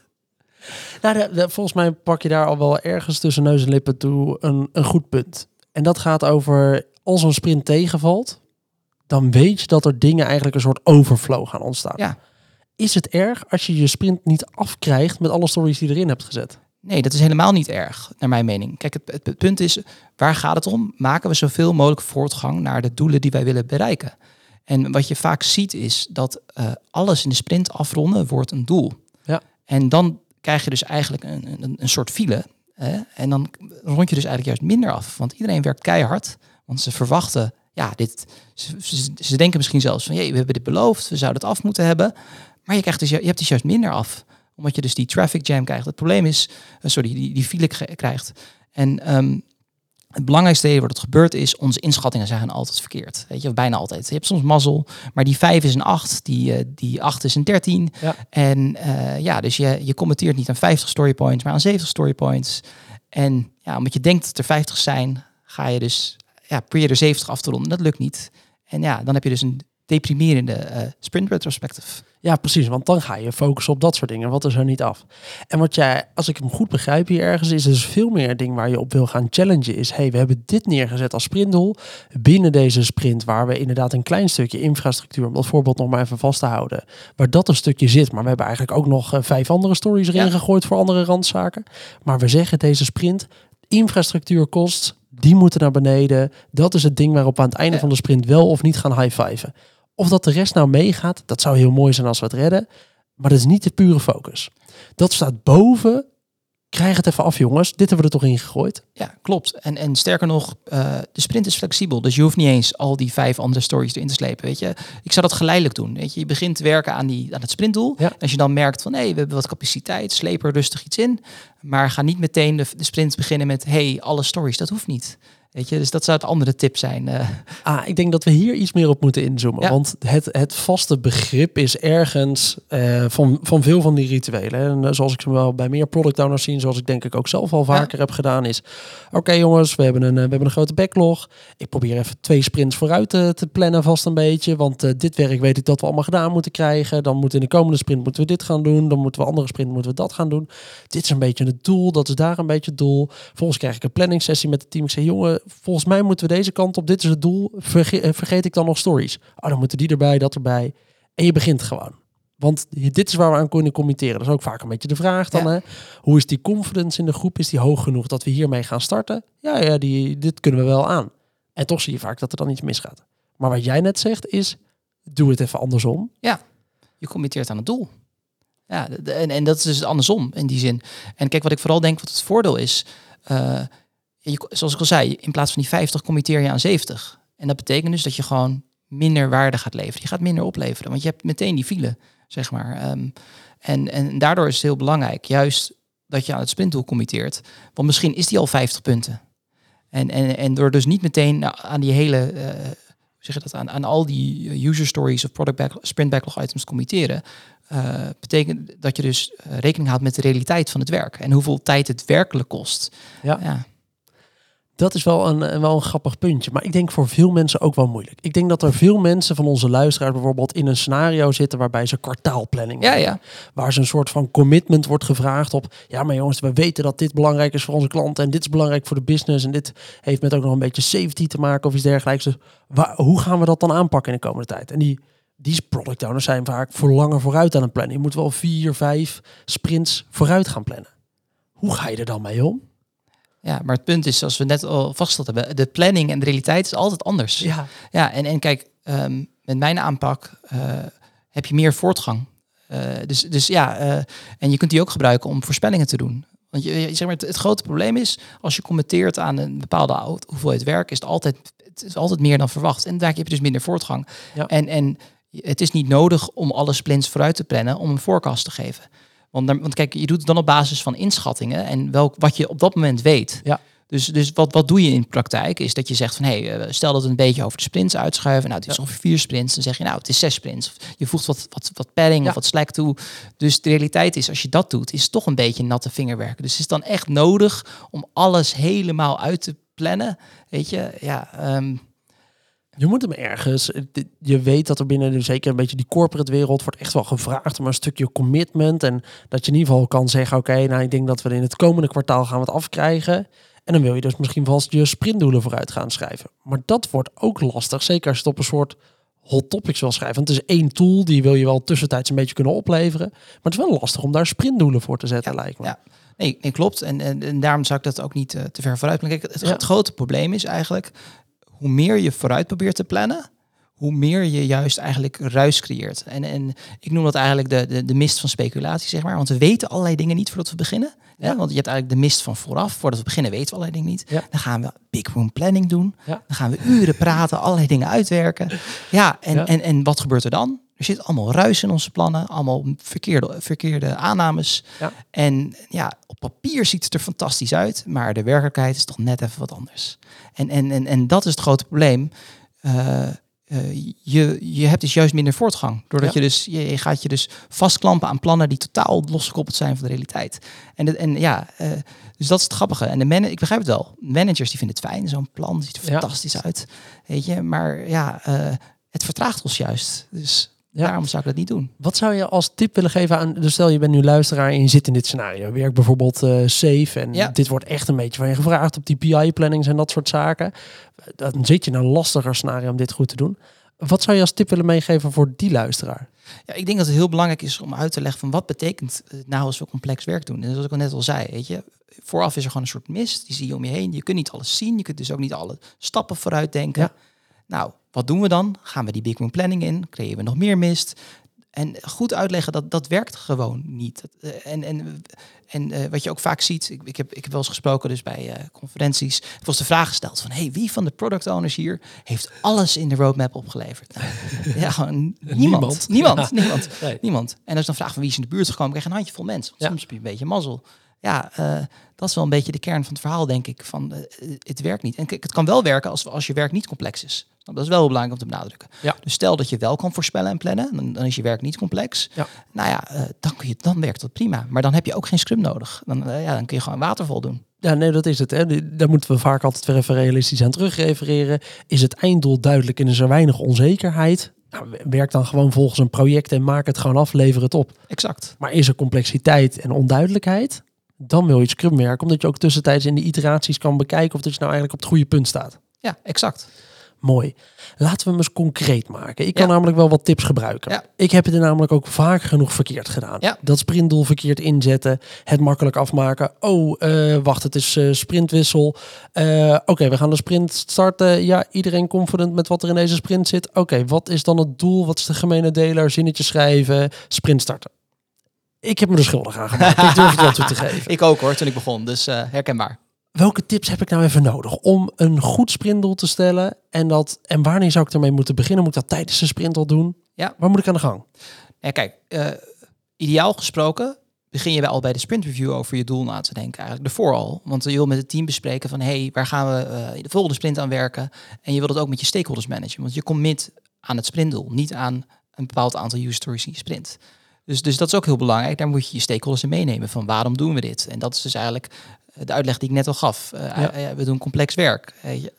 Nou, de, de, volgens mij pak je daar al wel ergens tussen neus en lippen toe een, een goed punt. En dat gaat over als een sprint tegenvalt, dan weet je dat er dingen eigenlijk een soort overflow gaan ontstaan. Ja. Is het erg als je je sprint niet afkrijgt met alle stories die je erin hebt gezet? Nee, dat is helemaal niet erg, naar mijn mening. Kijk, het, het, punt is, waar gaat het om? Maken we zoveel mogelijk voortgang naar de doelen die wij willen bereiken? En wat je vaak ziet is dat uh, alles in de sprint afronden wordt een doel. Ja. En dan krijg je dus eigenlijk een, een, een soort file. Hè? En dan rond je dus eigenlijk juist minder af. Want iedereen werkt keihard. Want ze verwachten, ja, dit. Ze, ze, denken misschien zelfs van, jee, we hebben dit beloofd, we zouden het af moeten hebben. Maar je, krijgt dus, je hebt dus juist minder af. Omdat je dus die traffic jam krijgt. Het probleem is, uh, sorry, die, die file krijgt. En um, Het belangrijkste wat het gebeurt is, onze inschattingen zijn altijd verkeerd. Weet je, of bijna altijd. Je hebt soms mazzel, maar die 5 is een 8, die, uh, die 8 is een 13. Ja. En uh, ja, dus je, je commenteert niet aan 50 story points, maar aan 70 story points. En ja, omdat je denkt dat er 50 zijn, ga je dus ja, probeer je er 70 af te ronden. Dat lukt niet. En ja, dan heb je dus een deprimerende uh, sprint retrospective. Ja, precies. Want dan ga je focussen op dat soort dingen. Wat is er niet af? En wat jij, als ik hem goed begrijp hier ergens, is dus veel meer ding waar je op wil gaan challengen. Is, hey, we hebben dit neergezet als sprintdoel. Binnen deze sprint, waar we inderdaad een klein stukje infrastructuur, om dat voorbeeld nog maar even vast te houden, waar dat een stukje zit. Maar we hebben eigenlijk ook nog uh, vijf andere stories erin ja. gegooid voor andere randzaken. Maar we zeggen deze sprint, infrastructuur kost, die moeten naar beneden. Dat is het ding waarop we aan het einde ja. van de sprint wel of niet gaan high-fiven. Of dat de rest nou meegaat, dat zou heel mooi zijn als we het redden. Maar dat is niet de pure focus. Dat staat boven. Krijg het even af, jongens. Dit hebben we er toch in gegooid. Ja, klopt. En, en sterker nog, uh, de sprint is flexibel. Dus je hoeft niet eens al die vijf andere stories erin te slepen. Weet je, ik zou dat geleidelijk doen. Weet je, je begint te werken aan, die, aan het sprintdoel. Ja. Als je dan merkt van, hé, hey, we hebben wat capaciteit, sleep er rustig iets in. Maar ga niet meteen de, de sprint beginnen met, hey, alle stories. Dat hoeft niet. Weet je, dus dat zou het andere tip zijn. Uh. Ah, ik denk dat we hier iets meer op moeten inzoomen. Ja. Want het, het vaste begrip is ergens uh, van, van veel van die rituelen. En uh, zoals ik ze wel bij meer product owners zie, zoals ik denk ik ook zelf al vaker ja. heb gedaan, is oké okay, jongens, we hebben, een, we hebben een grote backlog. Ik probeer even twee sprints vooruit te, te plannen vast een beetje. Want dit werk weet ik dat we allemaal gedaan moeten krijgen. Dan moet in de komende sprint moeten we dit gaan doen. Dan moeten we andere sprint moeten we dat gaan doen. Dit is een beetje het doel. Dat is daar een beetje het doel. Volgens krijg ik een planning sessie met het team. Ik zeg, jongen, volgens mij moeten we deze kant op. Dit is het doel. Verge vergeet ik dan nog stories? Oh, dan moeten die erbij, dat erbij. En je begint gewoon. Want dit is waar we aan kunnen committeren. Dat is ook vaak een beetje de vraag dan. Ja. Hè? Hoe is die confidence in de groep? Is die hoog genoeg dat we hiermee gaan starten? Ja, ja die, dit kunnen we wel aan. En toch zie je vaak dat er dan iets misgaat. Maar wat jij net zegt is, doe het even andersom. Ja, je committeert aan het doel. Ja, en, en dat is dus andersom in die zin. En kijk, wat ik vooral denk wat het voordeel is... Uh, je, zoals ik al zei, in plaats van die 50 committeer je aan 70. En dat betekent dus dat je gewoon minder waarde gaat leveren. Je gaat minder opleveren, want je hebt meteen die file, zeg maar. Um, en, en daardoor is het heel belangrijk, juist dat je aan het sprintdoel committeert. Want misschien is die al 50 punten. En, en, en door dus niet meteen aan die hele, uh, hoe zeg je dat, aan, aan al die user stories of product back, sprint backlog items committeren, uh, betekent dat je dus rekening houdt met de realiteit van het werk en hoeveel tijd het werkelijk kost. Ja. ja. Dat is wel een, wel een grappig puntje. Maar ik denk voor veel mensen ook wel moeilijk. Ik denk dat er veel mensen van onze luisteraars bijvoorbeeld in een scenario zitten waarbij ze kwartaalplanning ja, ja. Waar ze een soort van commitment wordt gevraagd op. Ja, maar jongens, we weten dat dit belangrijk is voor onze klanten. En dit is belangrijk voor de business. En dit heeft met ook nog een beetje safety te maken of iets dergelijks. Dus waar, hoe gaan we dat dan aanpakken in de komende tijd? En die, die product owners zijn vaak voor langer vooruit aan het plannen. Je moet wel vier, vijf sprints vooruit gaan plannen. Hoe ga je er dan mee om? Ja, maar het punt is, zoals we net al vastgesteld hebben, de planning en de realiteit is altijd anders. Ja, ja en, en kijk, um, met mijn aanpak uh, heb je meer voortgang. Uh, dus, dus ja, uh, en je kunt die ook gebruiken om voorspellingen te doen. Want je, zeg maar, het, het, grote probleem is, als je commenteert aan een bepaalde hoeveelheid werk, is het altijd, het is altijd meer dan verwacht. En daar heb je dus minder voortgang. Ja. En, en het is niet nodig om alle splints vooruit te plannen om een forecast te geven. Want, want kijk, je doet het dan op basis van inschattingen en welk, wat je op dat moment weet. Ja. Dus, dus wat, wat doe je in de praktijk? Is dat je zegt van hé, hey, stel dat we een beetje over de sprints uitschuiven. Nou, het is Ja. ongeveer vier sprints. Dan zeg je nou, het is zes sprints. Je voegt wat, wat, wat padding Ja. of wat slack toe. Dus de realiteit is, als je dat doet, is het toch een beetje natte vingerwerken. Dus het is dan echt nodig om alles helemaal uit te plannen. Weet je, ja. ehm, Je moet hem ergens. Je weet dat er binnen de- zeker een beetje die corporate wereld wordt echt wel gevraagd om een stukje commitment. En dat je in ieder geval kan zeggen: Oké, nou ik denk dat we in het komende kwartaal gaan het afkrijgen. En dan wil je dus misschien vast je sprintdoelen vooruit gaan schrijven. Maar dat wordt ook lastig. Zeker als je het op een soort hot topics wil schrijven. Want het is één tool, die wil je wel tussentijds een beetje kunnen opleveren. Maar het is wel lastig om daar sprintdoelen voor te zetten, lijkt me. ja. Nee, nee, klopt. En, en, en daarom zou ik dat ook niet eh, te ver vooruit plannen. Kijk, het, Ja. het grote probleem is eigenlijk, hoe meer je vooruit probeert te plannen, hoe meer je juist eigenlijk ruis creëert. En, en ik noem dat eigenlijk de, de, de mist van speculatie, zeg maar. Want we weten allerlei dingen niet voordat we beginnen. Ja. Ja. Want je hebt eigenlijk de mist van vooraf. Voordat we beginnen weten we allerlei dingen niet. Ja. Dan gaan we big room planning doen. Ja. Dan gaan we uren praten, allerlei dingen uitwerken. Ja, en. En, en wat gebeurt er dan? Er zit allemaal ruis in onze plannen, allemaal verkeerde, verkeerde aannames. Ja. En ja, op papier ziet het er fantastisch uit, maar de werkelijkheid is toch net even wat anders. En, en, en, en dat is het grote probleem. Uh, uh, je, je hebt dus juist minder voortgang. Doordat Ja. je dus, je, je gaat je dus vastklampen aan plannen die totaal losgekoppeld zijn van de realiteit. En, de, en ja, uh, dus dat is het grappige. En de man, ik begrijp het wel. Managers die vinden het fijn, zo'n plan ziet er Ja. fantastisch uit. Weet je, maar ja, het vertraagt ons juist. Dus Ja. daarom zou ik dat niet doen. Wat zou je als tip willen geven aan, dus stel je bent nu luisteraar en je zit in dit scenario, werk bijvoorbeeld eh, safe en Ja. dit wordt echt een beetje van je gevraagd op die PI-plannings en dat soort zaken. Dan zit je in een lastiger scenario om dit goed te doen. Wat zou je als tip willen meegeven voor die luisteraar? Ja, ik denk dat het heel belangrijk is om uit te leggen van wat betekent het nou als we complex werk doen. En zoals ik al net al zei, weet je, vooraf is er gewoon een soort mist, die zie je om je heen. Je kunt niet alles zien, je kunt dus ook niet alle stappen vooruit denken. Ja. Nou, wat doen we dan? Gaan we die big room planning in? Creëren we nog meer mist? En goed uitleggen dat dat werkt gewoon niet. Uh, en en, en uh, wat je ook vaak ziet, ik, ik, heb, ik heb wel eens gesproken dus bij uh, conferenties, was de vraag gesteld van, hey, wie van de product owners hier heeft alles in de roadmap opgeleverd? Nou, ja, gewoon niemand. Niemand. Niemand, Ja. niemand, Nee. niemand. En als dan vraagt van wie is in de buurt gekomen, krijg je een handjevol mensen. Ja. Soms heb je een beetje mazzel. Ja, uh, dat is wel een beetje de kern van het verhaal, denk ik. Van, het werkt niet. En kijk, het kan wel werken als, als je werk niet complex is. Dat is wel heel belangrijk om te benadrukken. Ja. Dus stel dat je wel kan voorspellen en plannen, dan, dan is je werk niet complex. Ja. Nou ja, uh, dan, kun je, dan werkt dat prima. Maar dan heb je ook geen scrum nodig. Dan, uh, ja, dan kun je gewoon watervol doen. Ja, nee, dat is het. Hè. Daar moeten we vaak altijd weer even realistisch aan terugrefereren. Is het einddoel duidelijk en is er weinig onzekerheid? Nou, werk dan gewoon volgens een project en maak het gewoon af, lever het op. Exact. Maar is er complexiteit en onduidelijkheid? Dan wil je Scrum werken, omdat je ook tussentijds in de iteraties kan bekijken of dat je nou eigenlijk op het goede punt staat. Ja, exact. Mooi. Laten we hem eens concreet maken. Ik kan Ja. namelijk wel wat tips gebruiken. Ja. Ik heb het er namelijk ook vaak genoeg verkeerd gedaan. Ja. Dat sprintdoel verkeerd inzetten, het makkelijk afmaken. Oh, eh, wacht, het is eh, sprintwissel. Eh, Oké, we gaan de sprint starten. Ja, iedereen confident met wat er in deze sprint zit. Oké, wat is dan het doel? Wat is de gemene deler? Zinnetje schrijven, sprint starten. Ik heb me er schuldig aan gemaakt. ik durf het wel toe te geven. Ik ook hoor, toen ik begon. Dus herkenbaar. Welke tips heb ik nou even nodig om een goed sprintdoel te stellen? En, dat, en wanneer zou ik ermee moeten beginnen? Moet ik dat tijdens de sprint al doen? Ja. Waar moet ik aan de gang? Ja, kijk, uh, ideaal gesproken begin je al bij de sprint review over je doel na te denken. Eigenlijk ervoor al. Want je wil met het team bespreken van... hey, waar gaan we uh, de volgende sprint aan werken? En je wilt het ook met je stakeholders managen. Want je commit aan het sprintdoel. Niet aan een bepaald aantal user stories in je sprint. Dus, dus dat is ook heel belangrijk. Daar moet je je stakeholders in meenemen. Van waarom doen we dit? En dat is dus eigenlijk de uitleg die ik net al gaf. Uh, ja. we doen complex werk.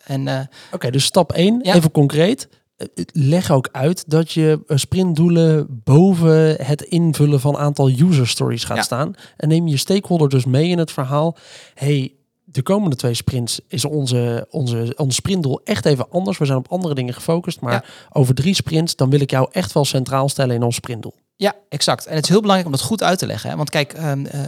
En, uh, Oké, okay, dus stap 1, Ja. even concreet. Eh, Leg ook uit dat je eh, sprintdoelen boven het invullen van aantal user stories gaat Ja. staan. En neem je stakeholder dus mee in het verhaal. hey, de komende twee sprints is onze, onze, ons sprintdoel echt even anders. We zijn op andere dingen gefocust. Maar Ja. over drie sprints, dan wil ik jou echt wel centraal stellen in ons sprintdoel. Ja, exact. En het is heel belangrijk om dat goed uit te leggen. Hè? Want kijk, um, uh,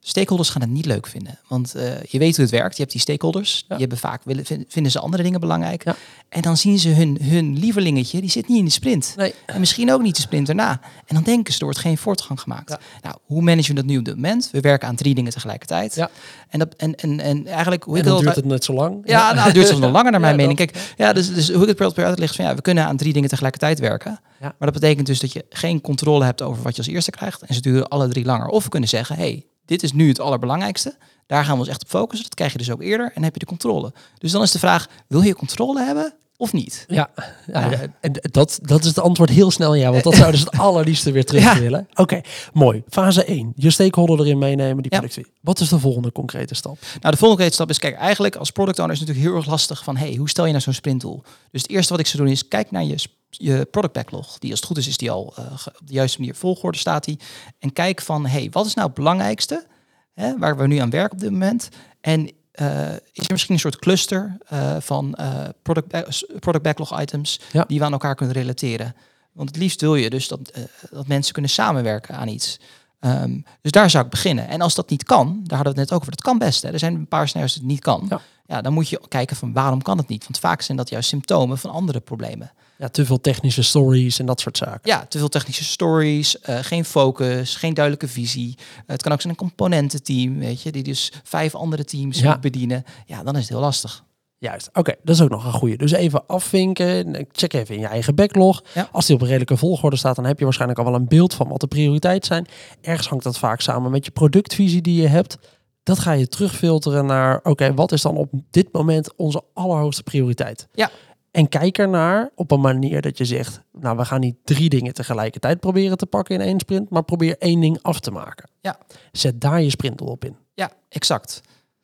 stakeholders gaan het niet leuk vinden. Want uh, je weet hoe het werkt. Je hebt die stakeholders. Ja. Die hebben vaak willen, vinden ze andere dingen belangrijk. Ja. En dan zien ze hun, hun lievelingetje, die zit niet in de sprint. Nee. En misschien ook niet de sprint erna. En dan denken ze, er wordt geen voortgang gemaakt. Ja. Nou, hoe managen we dat nu op dit moment? We werken aan drie dingen tegelijkertijd. Ja. En, dat, en, en, en eigenlijk... Hoe En dan dat duurt het net zo lang. ja, nou, het duurt soms nog langer naar mijn mening. Kijk, ja, dus, dus hoe ik het per uitleg van ja, we kunnen aan drie dingen tegelijkertijd werken. Ja. Maar dat betekent dus dat je geen controle hebt over wat je als eerste krijgt. En ze duren alle drie langer. Of we kunnen zeggen, hey, dit is nu het allerbelangrijkste. Daar gaan we ons echt op focussen. Dat krijg je dus ook eerder en heb je de controle. Dus dan is de vraag, wil je controle hebben of niet? Ja, ja, en dat, dat is het antwoord heel snel ja, want dat zouden ze het allerliefste weer terug Ja. willen. Oké, mooi. Fase 1. Je stakeholder erin meenemen, die productie. Wat is de volgende concrete stap? Nou, de volgende stap is, kijk, eigenlijk als product owner is het natuurlijk heel erg lastig van, hey, hoe stel je nou zo'n sprintdoel? Dus het eerste wat ik zou doen is, kijk naar je, je product backlog. Die als het goed is, is die al eh, op de juiste manier volgorde staat die. En kijk van, hey, wat is nou het belangrijkste, hè, waar we nu aan werken op dit moment? En eh, is er misschien een soort cluster eh, van product, ba- product backlog items Ja. die we aan elkaar kunnen relateren? Want het liefst wil je dus dat, dat mensen kunnen samenwerken aan iets. Ehm, dus daar zou ik beginnen. En als dat niet kan, daar hadden we het net ook over, dat kan best. Hè. Er zijn een paar scenario's dat het niet kan. Ja. Ja. dan moet je kijken van waarom kan het niet? Want vaak zijn dat juist symptomen van andere problemen. Ja, te veel technische stories en dat soort zaken. Ja, te veel technische stories, eh, geen focus, geen duidelijke visie. Eh, het kan ook zijn een componententeam, weet je, die dus vijf andere teams Ja. moet bedienen. Ja, dan is het heel lastig. Juist, oké, dat is ook nog een goede. Dus even afvinken, check even in je eigen backlog. Ja. Als die op een redelijke volgorde staat, dan heb je waarschijnlijk al wel een beeld van wat de prioriteit zijn. Ergens hangt dat vaak samen met je productvisie die je hebt. Dat ga je terugfilteren naar, oké, wat is dan op dit moment onze allerhoogste prioriteit? Ja. En kijk ernaar op een manier dat je zegt, nou, we gaan niet drie dingen tegelijkertijd proberen te pakken in één sprint, maar probeer één ding af te maken. Ja. Zet daar je sprintdoel op in. Ja, exact.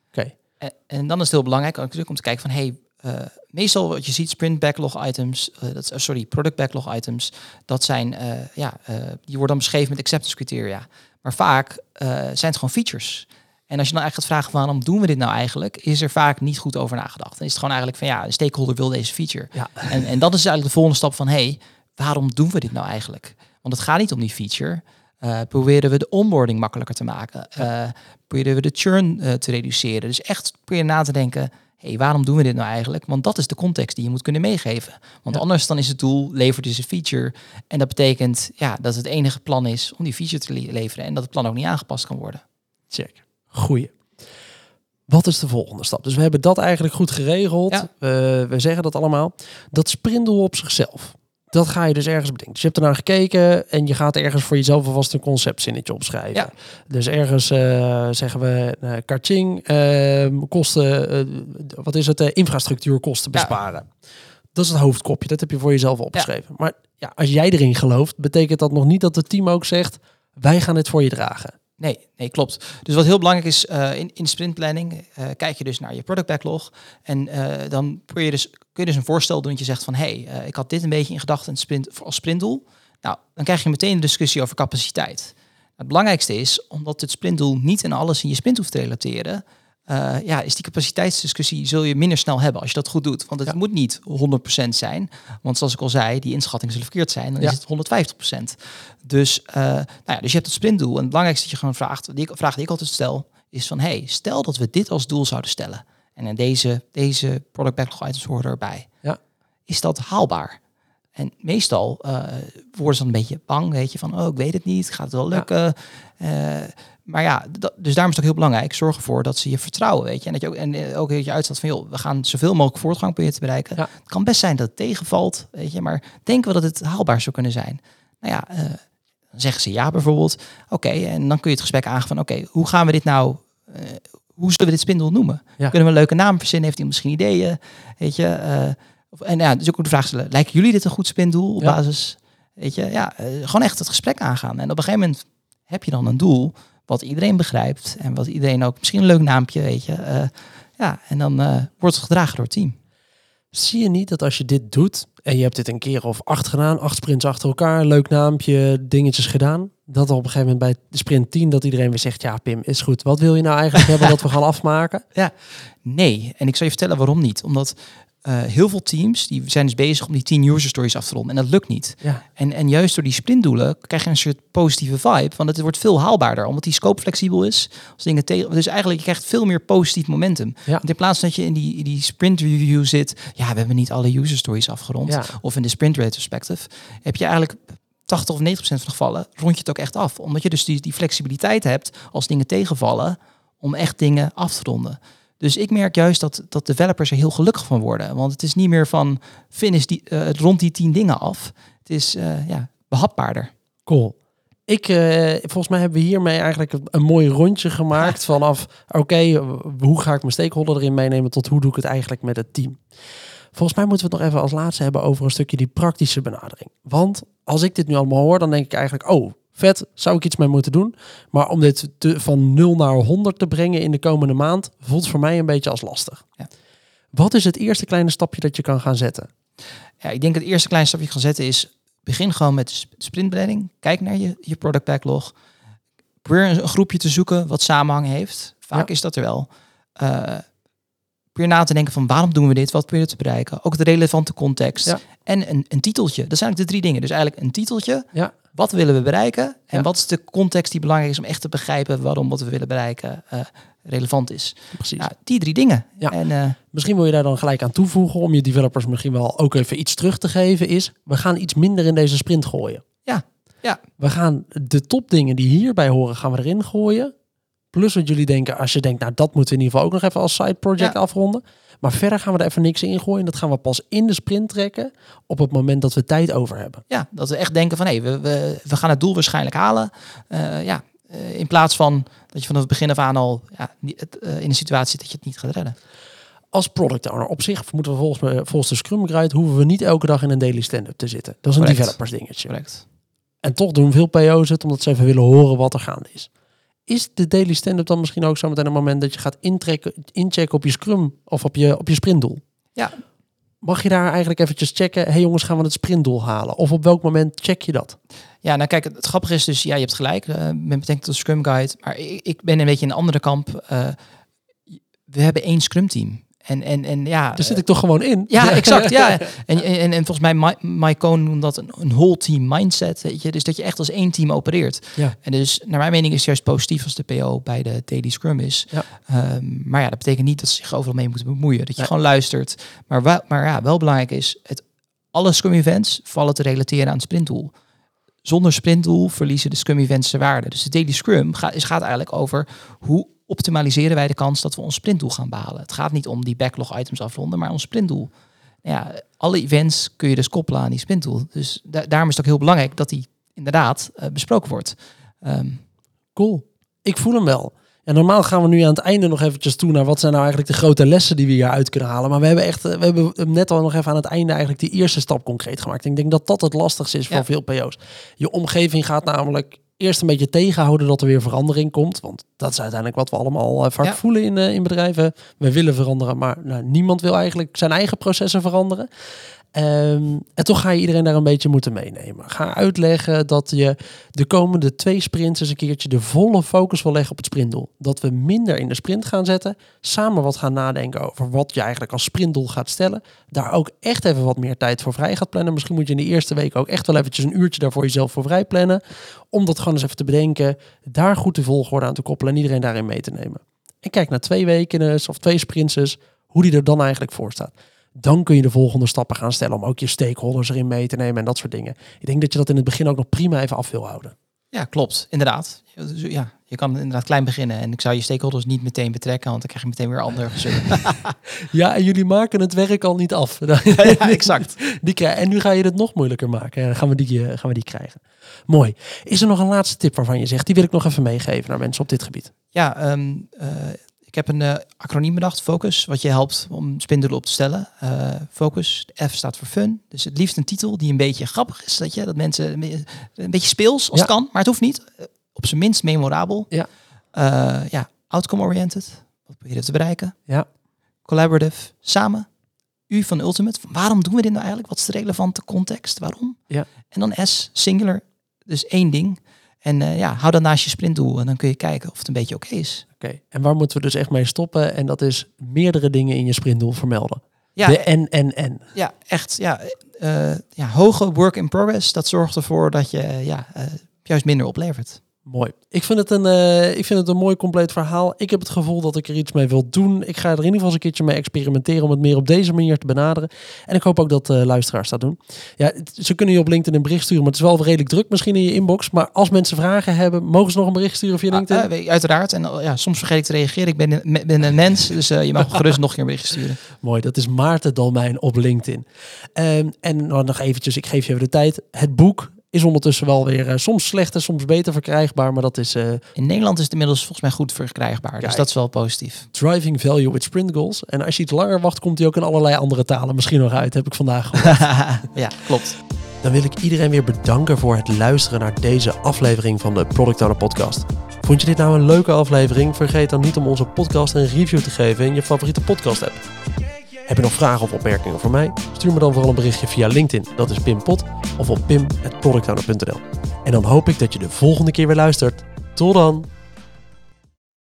Oké. En, en dan is het heel belangrijk natuurlijk om te kijken van hey, eh, meestal wat je ziet sprint backlog items, eh, dat, eh, sorry, product backlog items, dat zijn ja, die worden dan beschreven met acceptance criteria. Maar vaak zijn het gewoon features. En als je dan eigenlijk gaat vragen waarom doen we dit nou eigenlijk, is er vaak niet goed over nagedacht. Dan is het gewoon eigenlijk van ja, de stakeholder wil deze feature. Ja. En, en dat is eigenlijk de volgende stap van hey, waarom doen we dit nou eigenlijk? Want het gaat niet om die feature. Eh, proberen we de onboarding makkelijker te maken? Eh, proberen we de churn eh, te reduceren? Dus echt proberen na te denken, hey, waarom doen we dit nou eigenlijk? Want dat is de context die je moet kunnen meegeven. Want Ja. anders dan is het doel, lever dus een feature. En dat betekent ja, dat het enige plan is om die feature te le- leveren. En dat het plan ook niet aangepast kan worden. Check. Goeie. Wat is de volgende stap? Dus we hebben dat eigenlijk goed geregeld. Ja. We- we zeggen dat allemaal. Dat sprindel op zichzelf. Dat ga je dus ergens bedenken. Dus je hebt ernaar gekeken en je gaat ergens voor jezelf alvast een conceptzinnetje opschrijven. Ja. Dus ergens eh, zeggen we uh, kosten, eh, wat is het, infrastructuurkosten Ja. besparen. Dat is het hoofdkopje. Dat heb je voor jezelf opgeschreven. Maar ja, als jij erin gelooft, betekent dat nog niet dat het team ook zegt: wij gaan dit voor je dragen. Nee, nee, klopt. Dus wat heel belangrijk is eh, in, in sprintplanning, eh, kijk je dus naar je product backlog. En eh, dan probeer je dus, kun je dus een voorstel doen dat je zegt van hé, hey, ik had dit een beetje in gedachten sprint, als sprintdoel. Nou, dan krijg je meteen een discussie over capaciteit. Het belangrijkste is, omdat het sprintdoel niet in alles in je sprint hoeft te relateren, eh, ja, is die capaciteitsdiscussie zul je minder snel hebben als je dat goed doet. Want het Ja. moet niet 100% zijn. Want zoals ik al zei, die inschattingen zullen verkeerd zijn. Dan Ja. is het 150%. Dus, eh, nou ja, dus je hebt het sprintdoel. En het belangrijkste dat je gewoon vraagt, die ik- vraag die ik altijd stel, is van hey, stel dat we dit als doel zouden stellen. En in deze, deze product backlog items horen erbij. Ja. Is dat haalbaar? En meestal eh, worden ze dan een beetje bang, weet je, van oh, ik weet het niet, gaat het wel Ja. lukken? Eh, maar ja, dat, dus daarom is het ook heel belangrijk. Zorg ervoor dat ze je vertrouwen, weet je. En dat je ook, en eh, ook dat je uitstaat van, joh, we gaan zoveel mogelijk voortgang proberen te bereiken. Ja. Het kan best zijn dat het tegenvalt, weet je. Maar denken we dat het haalbaar zou kunnen zijn? Nou ja, eh, dan zeggen ze ja bijvoorbeeld. Oké, en dan kun je het gesprek aangaan van, oké, hoe gaan we dit nou... eh, hoe zullen we dit spindel noemen? Ja. Kunnen we een leuke naam verzinnen? Heeft hij misschien ideeën? Weet je? en ja, dus ook de vraag stellen, lijken jullie dit een goed spindoel op Ja. basis... Weet je, ja, gewoon echt het gesprek aangaan. En op een gegeven moment heb je dan een doel wat iedereen begrijpt en wat iedereen ook misschien een leuk naampje, weet je. eh, ja, en dan eh, wordt het gedragen door het team. Zie je niet dat als je dit doet en je hebt dit een keer of acht gedaan, acht sprints achter elkaar, leuk naampje, dingetjes gedaan, dat op een gegeven moment bij de sprint 10 dat iedereen weer zegt, ja Pim, is goed. Wat wil je nou eigenlijk hebben dat we gaan afmaken? Nee, en ik zal je vertellen waarom niet. Omdat eh, heel veel teams die zijn dus bezig om die 10 user stories af te ronden en dat lukt niet. Ja, En, en juist door die sprintdoelen krijg je een soort positieve vibe. Want het wordt veel haalbaarder, omdat die scope flexibel is. Als dingen tegen, dus eigenlijk je krijgt veel meer positief momentum. Ja. Want in plaats van dat je in die, in die sprint review zit, ja, we hebben niet alle user stories afgerond. ja. Of in de sprint retrospective, heb je eigenlijk 80 of 90 procent van de gevallen rond je het ook echt af. Omdat je dus die, die flexibiliteit hebt als dingen tegenvallen om echt dingen af te ronden. Dus ik merk juist dat, dat developers er heel gelukkig van worden. Want het is niet meer van finish die, eh, rond die 10 dingen af. Het is eh, ja, behapbaarder. Cool. Ik, eh, volgens mij hebben we hiermee eigenlijk een, een mooi rondje gemaakt vanaf, oké, hoe ga ik mijn stakeholder erin meenemen tot hoe doe ik het eigenlijk met het team. Volgens mij moeten we het nog even als laatste hebben over een stukje die praktische benadering. Want als ik dit nu allemaal hoor, dan denk ik eigenlijk, oh, vet, zou ik iets mee moeten doen. Maar om dit te, van 0 naar 100 te brengen in de komende maand, voelt voor mij een beetje als lastig. Ja. Wat is het eerste kleine stapje dat je kan gaan zetten? Ja, ik denk het eerste kleine stapje gaan zetten is... begin gewoon met sp- sprintplanning. Kijk naar je, je product backlog. Probeer een, groepje te zoeken wat samenhang heeft. Vaak Ja. is dat er wel. Eh probeer na te denken van waarom doen we dit? Wat proberen we te bereiken? Ook de relevante context. Ja. En een, een titeltje. Dat zijn eigenlijk de drie dingen. Dus eigenlijk een titeltje. Ja. Wat willen we bereiken? En wat is de context die belangrijk is om echt te begrijpen waarom wat we willen bereiken eh, relevant is? Precies. Ja, die drie dingen. Ja. En eh, Misschien wil je daar dan gelijk aan toevoegen om je developers misschien wel ook even iets terug te geven. Is we gaan iets minder in deze sprint gooien. Ja, ja. We gaan de topdingen die hierbij horen, gaan we erin gooien. Plus wat jullie denken, als je denkt, nou dat moeten we in ieder geval ook nog even als side project Ja. afronden. Maar verder gaan we er even niks in gooien. Dat gaan we pas in de sprint trekken op het moment dat we tijd over hebben. Ja, dat we echt denken van hé, we, we, we gaan het doel waarschijnlijk halen. Eh, ja, eh, in plaats van dat je vanaf het begin af aan al ja, eh, in een situatie dat je het niet gaat redden. Als product owner op zich moeten we volgens, me, volgens de Scrum Guide hoeven we niet elke dag in een daily stand-up te zitten. Dat is een Correct. developers dingetje. Correct. En toch doen veel PO's het omdat ze even willen horen wat er gaande is. Is de daily stand-up dan misschien ook zo meteen een moment dat je gaat intrekken, inchecken op je scrum of op je, op je sprintdoel? Ja. Mag je daar eigenlijk eventjes checken, hey jongens, gaan we het sprintdoel halen? Of op welk moment check je dat? Ja, nou kijk, het, grappige is dus, ja, je hebt gelijk eh, met betrekking tot Scrum Guide, maar ik, ik ben een beetje in een andere kamp. Eh, we hebben één Scrum team. En, en, en ja, Daar zit ik toch gewoon in? Ja, exact. Ja. En, en, en volgens mij, Mi- Mike Cohn noemt dat een, een whole team mindset. Weet je? Dus dat je echt als één team opereert. Ja. En dus, naar mijn mening, is het juist positief als de PO bij de Daily Scrum is. Ja. Ehm, maar ja, dat betekent niet dat ze zich overal mee moeten bemoeien. Dat je gewoon luistert. Maar, wel, maar ja, wel belangrijk is, het, alle Scrum events vallen te relateren aan het sprintdoel. Zonder sprintdoel verliezen de Scrum events zijn waarde. Dus de Daily Scrum gaat, is, gaat eigenlijk over hoe optimaliseren wij de kans dat we ons sprintdoel gaan behalen. Het gaat niet om die backlog items afronden, maar ons sprintdoel. Ja, alle events kun je dus koppelen aan die sprintdoel. Dus da- daarom is het ook heel belangrijk dat die inderdaad eh, besproken wordt. Ehm, Cool. Ik voel hem wel. En normaal gaan we nu aan het einde nog eventjes toe naar wat zijn nou eigenlijk de grote lessen die we hieruit kunnen halen. Maar we hebben echt, eh, we hebben net al nog even aan het einde eigenlijk die eerste stap concreet gemaakt. En ik denk dat dat het lastigste is voor Ja. veel PO's. Je omgeving gaat namelijk eerst een beetje tegenhouden dat er weer verandering komt. Want dat is uiteindelijk wat we allemaal eh, vaak Ja. voelen in, eh, in bedrijven. We willen veranderen, maar nou, niemand wil eigenlijk zijn eigen processen veranderen. Ehm, en toch ga je iedereen daar een beetje moeten meenemen. Ga uitleggen dat je de komende twee sprints eens een keertje de volle focus wil leggen op het sprintdoel. Dat we minder in de sprint gaan zetten. Samen wat gaan nadenken over wat je eigenlijk als sprintdoel gaat stellen. Daar ook echt even wat meer tijd voor vrij gaat plannen. Misschien moet je in de eerste week ook echt wel eventjes een uurtje daarvoor jezelf voor vrij plannen. Om dat gewoon eens even te bedenken. Daar goed de volgorde aan te koppelen en iedereen daarin mee te nemen. En kijk naar twee weken eens of twee sprints hoe die er dan eigenlijk voor staat. Dan kun je de volgende stappen gaan stellen om ook je stakeholders erin mee te nemen en dat soort dingen. Ik denk dat je dat in het begin ook nog prima even af wil houden. ja, klopt. Inderdaad. Dus, Ja, je kan inderdaad klein beginnen. En ik zou je stakeholders niet meteen betrekken, want dan krijg je meteen weer ander. Ja, en jullie maken het werk al niet af. ja, exact. Die krijg, en nu ga je het nog moeilijker maken. En dan gaan we, die, eh, gaan we die krijgen. Mooi. Is er nog een laatste tip waarvan je zegt, die wil ik nog even meegeven naar mensen op dit gebied? Ja, ehm, eh, ik heb een eh, acroniem bedacht, Focus, wat je helpt om spindoelen op te stellen. Eh, focus, de F staat voor fun. Dus het liefst een titel die een beetje grappig is, dat je dat mensen een be- een beetje speels als Ja. het kan, maar het hoeft niet. Eh, op zijn minst memorabel. Ja. Ja, outcome oriented. Wat probeer je te bereiken? Ja. Collaborative, samen. U van Ultimate. Waarom doen we dit nou eigenlijk? Wat is de relevante context? Waarom? Ja. En dan S, singular. Dus één ding. En eh, ja, hou dat naast je sprintdoel en dan kun je kijken of het een beetje oké is. Oké, en waar moeten we dus echt mee stoppen? En dat is meerdere dingen in je sprintdoel vermelden. Ja, De en, en, en. ja echt. Ja, eh, ja, hoge work in progress, dat zorgt ervoor dat je ja, eh, juist minder oplevert. Mooi. Ik vind, het een, eh, ik vind het een mooi compleet verhaal. Ik heb het gevoel dat ik er iets mee wil doen. Ik ga er in ieder geval eens een keertje mee experimenteren om het meer op deze manier te benaderen. En ik hoop ook dat eh, luisteraars dat doen. Ja, ze kunnen je op LinkedIn een bericht sturen, maar het is wel redelijk druk misschien in je inbox. Maar als mensen vragen hebben, mogen ze nog een bericht sturen via LinkedIn? Ah, weet je, uiteraard. En eh, ja, soms vergeet ik te reageren. Ik ben een, me- ben een mens, dus je mag gerust nog een keer een bericht sturen. Mooi, dat is Maarten Dalmijn op LinkedIn. Ehm, en nou, nog eventjes, ik geef je even de tijd. Het boek is ondertussen wel weer eh, soms slechter, soms beter verkrijgbaar. Maar dat is eh, In Nederland is het inmiddels volgens mij goed verkrijgbaar. Dus dat is wel positief. Driving Value with Sprint Goals. En als je iets langer wacht, komt hij ook in allerlei andere talen misschien nog uit. Heb ik vandaag gehoord. ja, klopt. Dan wil ik iedereen weer bedanken voor het luisteren naar deze aflevering van de Product Owner Podcast. Vond je dit nou een leuke aflevering? Vergeet dan niet om onze podcast een review te geven in je favoriete podcast app. Heb je nog vragen of opmerkingen voor mij? Stuur me dan vooral een berichtje via LinkedIn, dat is Pim Pot, of op pim.productowner.nl. En dan hoop ik dat je de volgende keer weer luistert. Tot dan!